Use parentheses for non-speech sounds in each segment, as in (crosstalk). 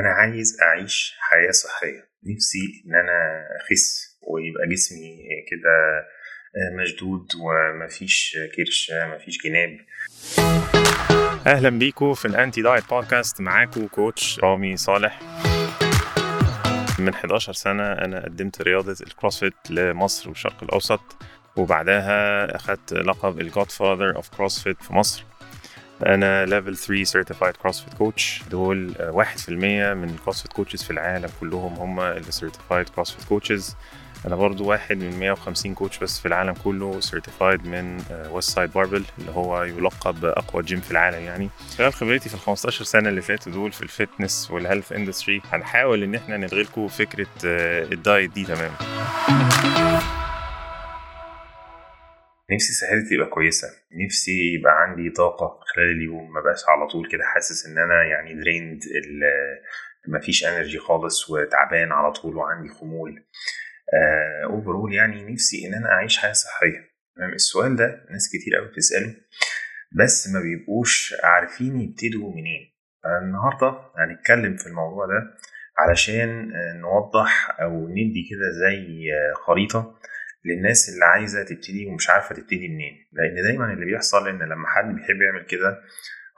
أنا عايز أعيش حياة صحية. نفسي إن أنا أخس ويبقى جسمي كده مشدود ومفيش كرش مفيش جناب. أهلا بيكم في ال anti diet podcast معاكم coach رامي صالح. من 11 سنة أنا قدمت رياضة ال CrossFit لمصر والشرق الأوسط وبعدها أخدت لقب ال Godfather of CrossFit في مصر. أنا level 3 certified CrossFit coach دول 1% من ال CrossFit coaches في العالم كلهم هم اللي certified CrossFit coaches أنا برضو واحد من 150 coach بس في العالم كله certified من Westside Barbell اللي هو يلقب اقوى جيم في العالم يعني. خلال خبرتي في ال 15 سنة اللي فاتوا دول في ال fitness وال health industry هنحاول إن إحنا نلغي لكم فكره ال diet دي تماما. نفسي صحتي تبقى كويسة. نفسي يبقى عندي طاقة. خلال اليوم ما بقاش على طول كده حاسس إن أنا يعني drained مفيش energy خالص وتعبان على طول وعندي خمول. overall uh, يعني نفسي إن أنا أعيش حياة صحية. تمام؟ السؤال ده ناس كتير قوي بتسأله. بس ما بيبقوش عارفين يبتدوا منين. النهارده هنتكلم في الموضوع ده علشان نوضح أو ندي كده زي خريطة للناس اللي عايزة تبتدي ومش عارفة تبتدي منين. لأن دايما اللي بيحصل إن لما حد بيحب يعمل كده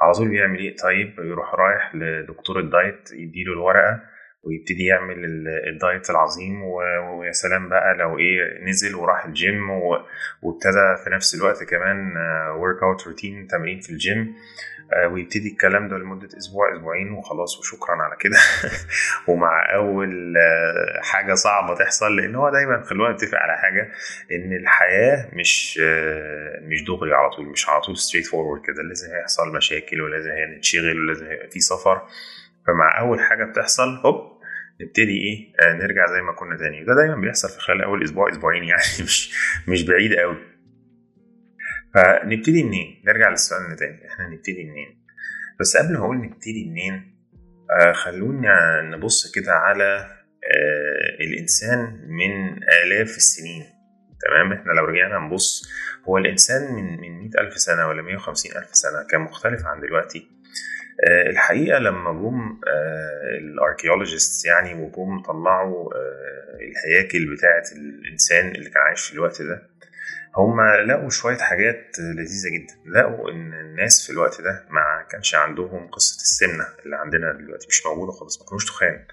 على طول بيعمل إيه؟ طيب يروح رايح لدكتور ال diet يديله الورقة ويبتدي يعمل ال diet العظيم ويا سلام بقى لو إيه نزل وراح الجيم وابتدى في نفس الوقت كمان workout routine تمرين في الجيم. ويبتدي الكلام ده لمدة أسبوع أسبوعين وخلاص وشكرا على كده. (laughs) ومع أول حاجة صعبة تحصل لأن هو دايما خلونا نتفق على حاجة إن الحياة مش مش دغري على طول مش على طول straightforward كده. لازم هيحصل مشاكل ولازم نتشغل ولازم هيبقى في سفر. فمع أول حاجة بتحصل هوب نبتدي إيه آه نرجع زي ما كنا تاني. ده دايما بيحصل في خلال أول أسبوع أسبوعين يعني (laughs) مش مش بعيد قوي فنبتدي منين؟ نرجع للسؤال تاني إحنا نبتدي منين؟ بس قبل ما أقول نبتدي منين آه خلونا نبص كده على آه الإنسان من آلاف السنين. تمام؟ إحنا لو رجعنا نبص هو الإنسان من من 100 ألف سنة ولا 150 ألف سنة كان مختلف عن دلوقتي. الحقيقة لما جم الاركيولوجيست يعني وجم طلعوا الهياكل بتاعه الإنسان اللي كان عايش في الوقت ده هم لقوا شوية حاجات لذيذة جدا. لقوا إن الناس في الوقت ده ما كانش عندهم قصة السمنة اللي عندنا دلوقتي مش موجودة خالص ما كانوش تخان.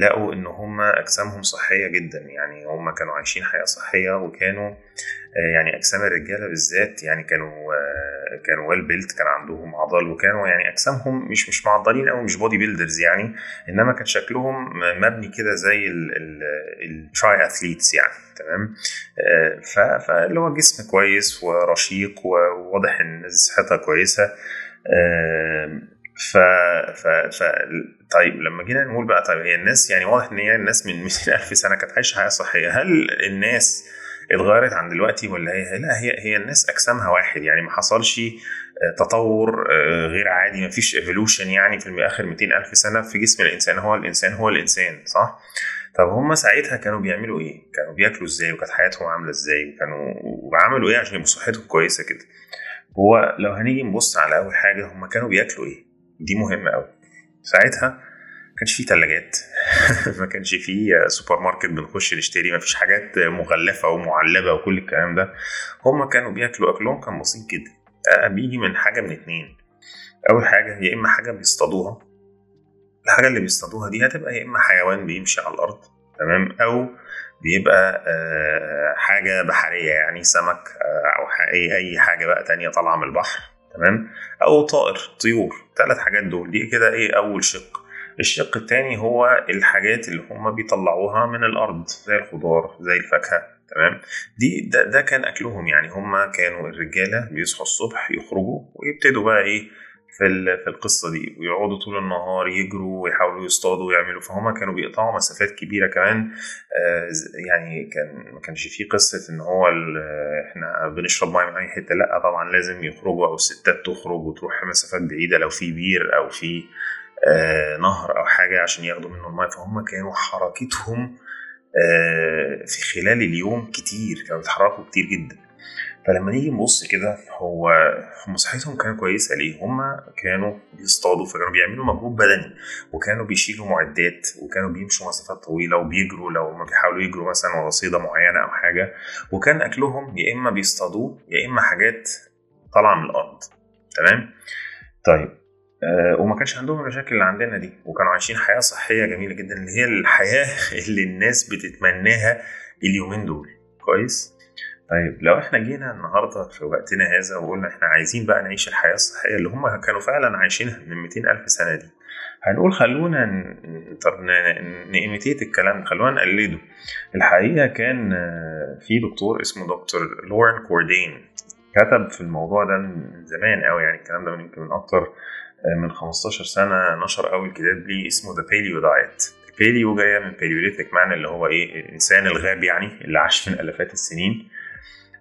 لقوا إن هم أجسامهم صحية جدا. يعني هم كانوا عايشين حياة صحية وكانوا يعني أجسام الرجالة بالذات يعني كانوا كانوا well built كان عندهم عضل وكانوا يعني أجسامهم مش مش معضلين أو مش bodybuilders يعني إنما كان شكلهم مبني كده زي ال triathletes يعني تمام؟ فاللي هو جسم كويس ورشيق وواضح إن صحتها كويسة. ف... ف... ف طيب لما جينا نقول بقى طيب هي الناس يعني واضح إن هي الناس من 200 ألف سنة كانت عايشة حياة صحية. هل الناس اتغيرت عن دلوقتي ولا هي؟ لا هي هي الناس أجسامها واحد يعني ما حصلش تطور غير عادي ما فيش ايفولوشن يعني في آخر 200 ألف سنة في جسم الإنسان. هو الإنسان هو الإنسان صح؟ طب هم ساعتها كانوا بيعملوا إيه؟ كانوا بياكلوا إزاي؟ وكانت حياتهم عاملة إزاي؟ وكانوا وعملوا إيه عشان يبقوا صحتهم كويسة كده؟ هو لو هنيجي نبص على أول حاجة هم كانوا بياكلوا إيه؟ دي مهمة قوي ساعتها (laughs) ما كانش في ثلاجات ما كانش في سوبر ماركت بنخش نشتري ما فيش حاجات مغلفة ومعلبة وكل الكلام ده. هم كانوا بياكلوا أكلهم كان بسيط جدا. بيجي من حاجة من اتنين. أول حاجة يا إما حاجة بيصطادوها. الحاجة اللي بيصطادوها دي هتبقى يا إما حيوان بيمشي على الأرض تمام؟ أو بيبقى حاجة بحرية يعني سمك أو أي حاجة بقى تانية طالعة من البحر. تمام؟ أو طائر طيور ثلاث حاجات دول دي كده إيه أول شق. الشق التاني هو الحاجات اللي هم بيطلعوها من الأرض زي الخضار زي الفاكهة تمام؟ دي ده, ده كان أكلهم يعني هم كانوا الرجالة بيصحوا الصبح يخرجوا ويبتدوا بقى إيه في في القصة دي ويقعدوا طول النهار يجروا ويحاولوا يصطادوا ويعملوا فهم كانوا بيقطعوا مسافات كبيرة كمان. آه يعني كان ما كانش فيه قصة إن هو إحنا بنشرب مية من أي حتة. لأ طبعا لازم يخرجوا أو الستات تخرج وتروح مسافات بعيدة لو في بير أو في آه نهر أو حاجة عشان ياخدوا منه المية. فهم كانوا حركتهم في خلال اليوم كتير كانوا بيتحركوا كتير جدا فلما نيجي نبص كده هو هم صحتهم كانت كويسة ليه؟ هم كانوا بيصطادوا فكانوا بيعملوا مجهود بدني وكانوا بيشيلوا معدات وكانوا بيمشوا مسافات طويلة وبيجروا لو ما بيحاولوا يجروا مثلا ورا صيدة معينة أو حاجة وكان أكلهم يا إما بيصطادوه يا إما حاجات طالعة من الأرض تمام؟ طيب آه وما كانش عندهم المشاكل اللي عندنا دي وكانوا عايشين حياة صحية جميلة جدا اللي هي الحياة (laughs) اللي الناس بتتمناها اليومين دول كويس؟ طيب لو إحنا جينا النهارده في وقتنا هذا وقلنا إحنا عايزين بقى نعيش الحياة الصحية اللي هم كانوا فعلا عايشينها من 200 ألف سنة دي هنقول خلونا نـ imitate الكلام خلونا نقلده الحقيقة كان في دكتور اسمه دكتور Loren Cordain كتب في الموضوع ده من زمان قوي يعني الكلام ده من يمكن من أكتر من 15 سنة نشر اول كتاب ليه اسمه The Paleo Diet Paleo جاية من Paleolithic معنى اللي هو إيه الإنسان الغاب يعني اللي عاش من الافات السنين.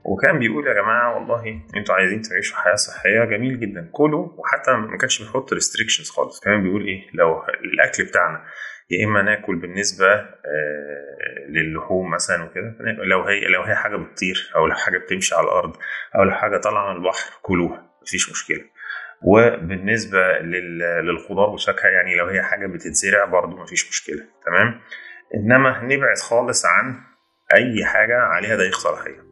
وكان بيقول يا جماعة والله أنتوا عايزين تعيشوا حياة صحية جميل جدا. كلوا وحتى ما كانش بيحط restrictions خالص. كمان بيقول إيه لو الأكل بتاعنا يا إما ناكل بالنسبة آه للحوم مثلا وكده لو هي لو هي حاجة بتطير أو لو حاجة بتمشي على الأرض أو لو حاجة طالعة من البحر كلوها مفيش مشكلة. وبالنسبة للخضار والفاكهه يعني لو هي حاجة بتتزرع برضو مفيش مشكلة تمام؟ إنما نبعد خالص عن أي حاجة عليها تاريخ صلاحية.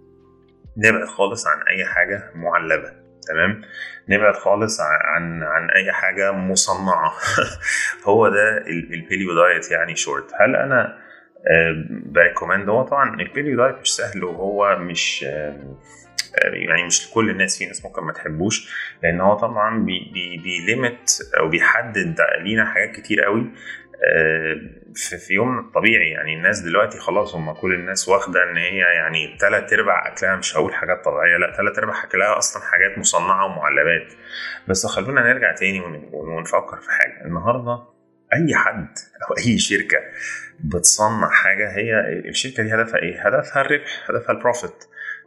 نبعد خالص عن أي حاجة معلبة تمام؟ نبعد خالص عن عن أي حاجة مصنعة. (laughs) هو ده ال Paleo diet يعني شورت هل أنا ب recommend هو طبعا ال Paleo diet مش سهل وهو مش يعني مش لكل الناس في ناس ممكن ما تحبوش لأن هو طبعا بي بي بي limit أو بيحدد لينا حاجات كتير قوي في, في يوم الطبيعي يعني الناس دلوقتي خلاص هم كل الناس واخدة إن هي يعني تلات أرباع أكلها مش هقول حاجات طبيعية لا تلات أرباع أكلها أصلا حاجات مصنعة ومعلبات. بس خلونا نرجع تاني ونفكر في حاجة. النهارده أي حد أو أي شركة بتصنع حاجة هي الشركة دي هدفها إيه؟ هدفها الربح هدفها ال profit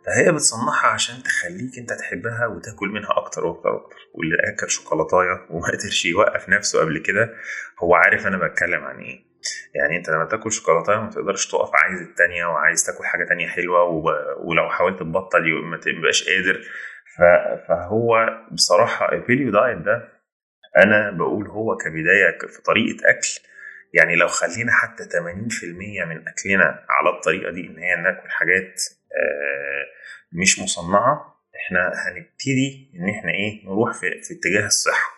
فهي بتصنعها عشان تخليك انت تحبها وتاكل منها أكتر وأكتر وأكتر. واللي اكل شوكولاتاية وما قدرش يوقف نفسه قبل كده هو عارف أنا بتكلم عن إيه. يعني انت لما تاكل شوكولاتاية ما تقدرش تقف عايز التانية وعايز تاكل حاجة تانية حلوة وب... ولو حاولت تبطل ما تبقاش قادر. ف... فهو بصراحة ال Paleo diet ده أنا بقول هو كبداية في طريقة أكل يعني لو خلينا حتى 80% من أكلنا على الطريقة دي إن هي ناكل حاجات مش مصنعة إحنا هنبتدي إن إحنا إيه نروح في, في اتجاه الصحة.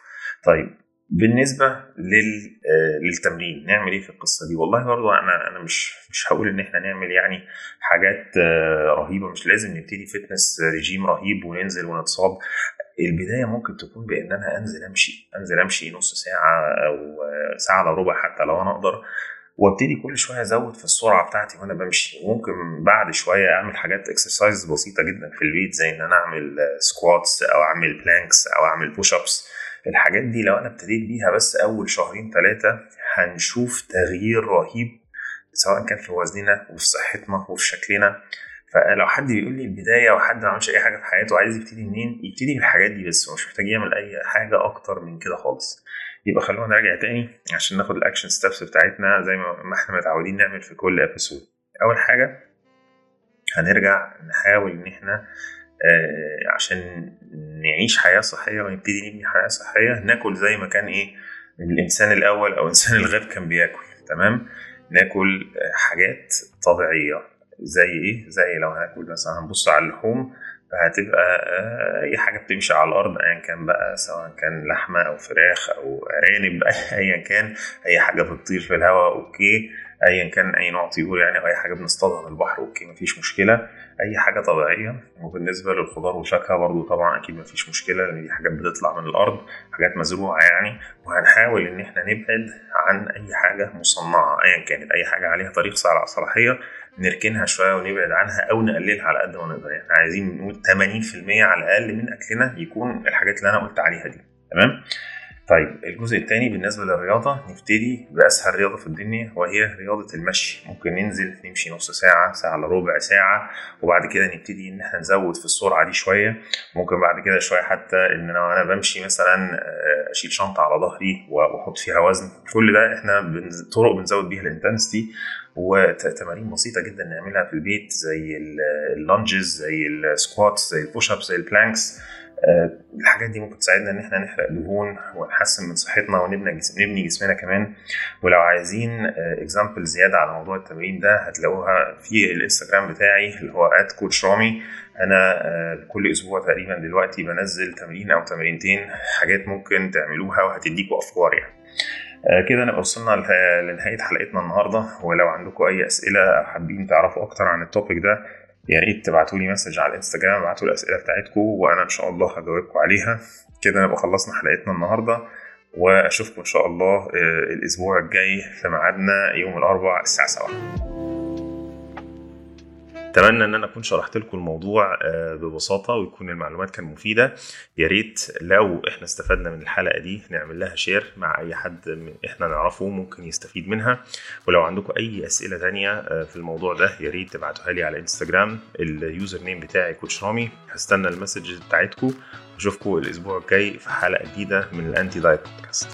طيب بالنسبة لل للتمرين نعمل إيه في القصة دي؟ والله برضو أنا أنا مش مش هقول إن إحنا نعمل يعني حاجات رهيبة مش لازم نبتدي fitness regime رهيب وننزل ونتصاب. البداية ممكن تكون بإن أنا أنزل أمشي أنزل أمشي نص ساعة أو ساعة الا ربع حتى لو أنا أقدر وأبتدي كل شوية أزود في السرعة بتاعتي وأنا بمشي. وممكن بعد شوية أعمل حاجات exercise بسيطة جدا في البيت زي إن أنا أعمل squats أو أعمل planks أو أعمل push ups الحاجات دي لو أنا ابتديت بيها بس أول شهرين ثلاثة هنشوف تغيير رهيب سواء كان في وزننا وفي صحتنا وفي شكلنا. فلو حد بيقول لي البداية وحد ما عملش أي حاجة في حياته وعايز يبتدي منين يبتدي بالحاجات دي بس مش محتاج يعمل أي حاجة أكتر من كده خالص. يبقى خلونا نراجع تاني عشان ناخد ال action steps بتاعتنا زي ما إحنا متعودين نعمل في كل episode أول حاجة هنرجع نحاول إن إحنا آه عشان نعيش حياة صحية ونبتدي نبني حياة صحية ناكل زي ما كان إيه الإنسان الأول أو انسان (laughs) الغاب كان بياكل تمام؟ ناكل حاجات طبيعية. زي إيه؟ زي لو هناكل مثلا هنبص على اللحوم فهتبقى أي حاجة بتمشي على الأرض ايا كان بقى سواء كان لحمة أو فراخ أو أرانب (laughs) ايا كان أي حاجة بتطير في الهواء okay. ايا كان أي نوع طيور يعني أو أي حاجة بنصطادها من البحر okay مفيش مشكلة. أي حاجة طبيعية. وبالنسبة للخضار والفاكهه برضو طبعا أكيد مفيش مشكلة لأن دي حاجات بتطلع من الأرض حاجات مزروعة يعني. وهنحاول إن إحنا نبعد عن أي حاجة مصنعة ايا كانت أي حاجة عليها تاريخ صلاحية. نركنها شوية ونبعد عنها أو نقللها على قد ما نقدر. يعني عايزين نقول 80% على الأقل من أكلنا يكون الحاجات اللي أنا قلت عليها دي. تمام؟ طيب الجزء الثاني بالنسبة للرياضة نبتدي بأسهل رياضة في الدنيا وهي رياضة المشي. ممكن ننزل نمشي نص ساعة ساعة إلا ربع ساعة وبعد كده نبتدي إن إحنا نزود في السرعة دي شوية. ممكن بعد كده شوية حتى إن أنا وأنا بمشي مثلا آه، أشيل شنطة على ظهري وأحط فيها وزن. كل ده إحنا بنز- طرق بنزود بيها ال intensity وتمارين بسيطة جدا نعملها في البيت زي ال lunges زي ال squat زي ال push up زي ال planks الحاجات دي ممكن تساعدنا إن إحنا نحرق دهون ونحسن من صحتنا ونبني جسم نبني جسمنا كمان. ولو عايزين example زيادة على موضوع التمرين ده هتلاقوها في الإنستجرام بتاعي اللي هو @coach رامي. أنا آه، كل أسبوع تقريبا دلوقتي بنزل تمرين أو تمرينتين حاجات ممكن تعملوها وهتديكوا أفكار يعني. آه، كده نبقى وصلنا لنهاية حلقتنا النهارده. ولو عندكم أي أسئلة أو حابين تعرفوا أكتر عن ال topic ده يا ريت تبعتوا لي message على الانستجرام ابعتوا الاسئله بتاعتكم وأنا إن شاء الله هجاوبكم عليها. كده نبقى خلصنا حلقتنا النهارده وأشوفكم إن شاء الله آه، الأسبوع الجاي في ميعادنا يوم الأربعاء الساعة 7 اتمنى ان أنا اكون شرحت لكم الموضوع آه، ببساطة ويكون المعلومات كانت مفيدة. يا ريت لو إحنا استفدنا من الحلقة دي نعمل لها share مع أي حد إحنا نعرفه ممكن يستفيد منها. ولو عندكم أي أسئلة تانية آه، في الموضوع ده يا ريت تبعتوها لي على انستجرام ال user name بتاعي coach رامي. هستنى ال message بتاعتكم. واشوفكم الأسبوع الجاي في حلقة جديدة من ال anti diet podcast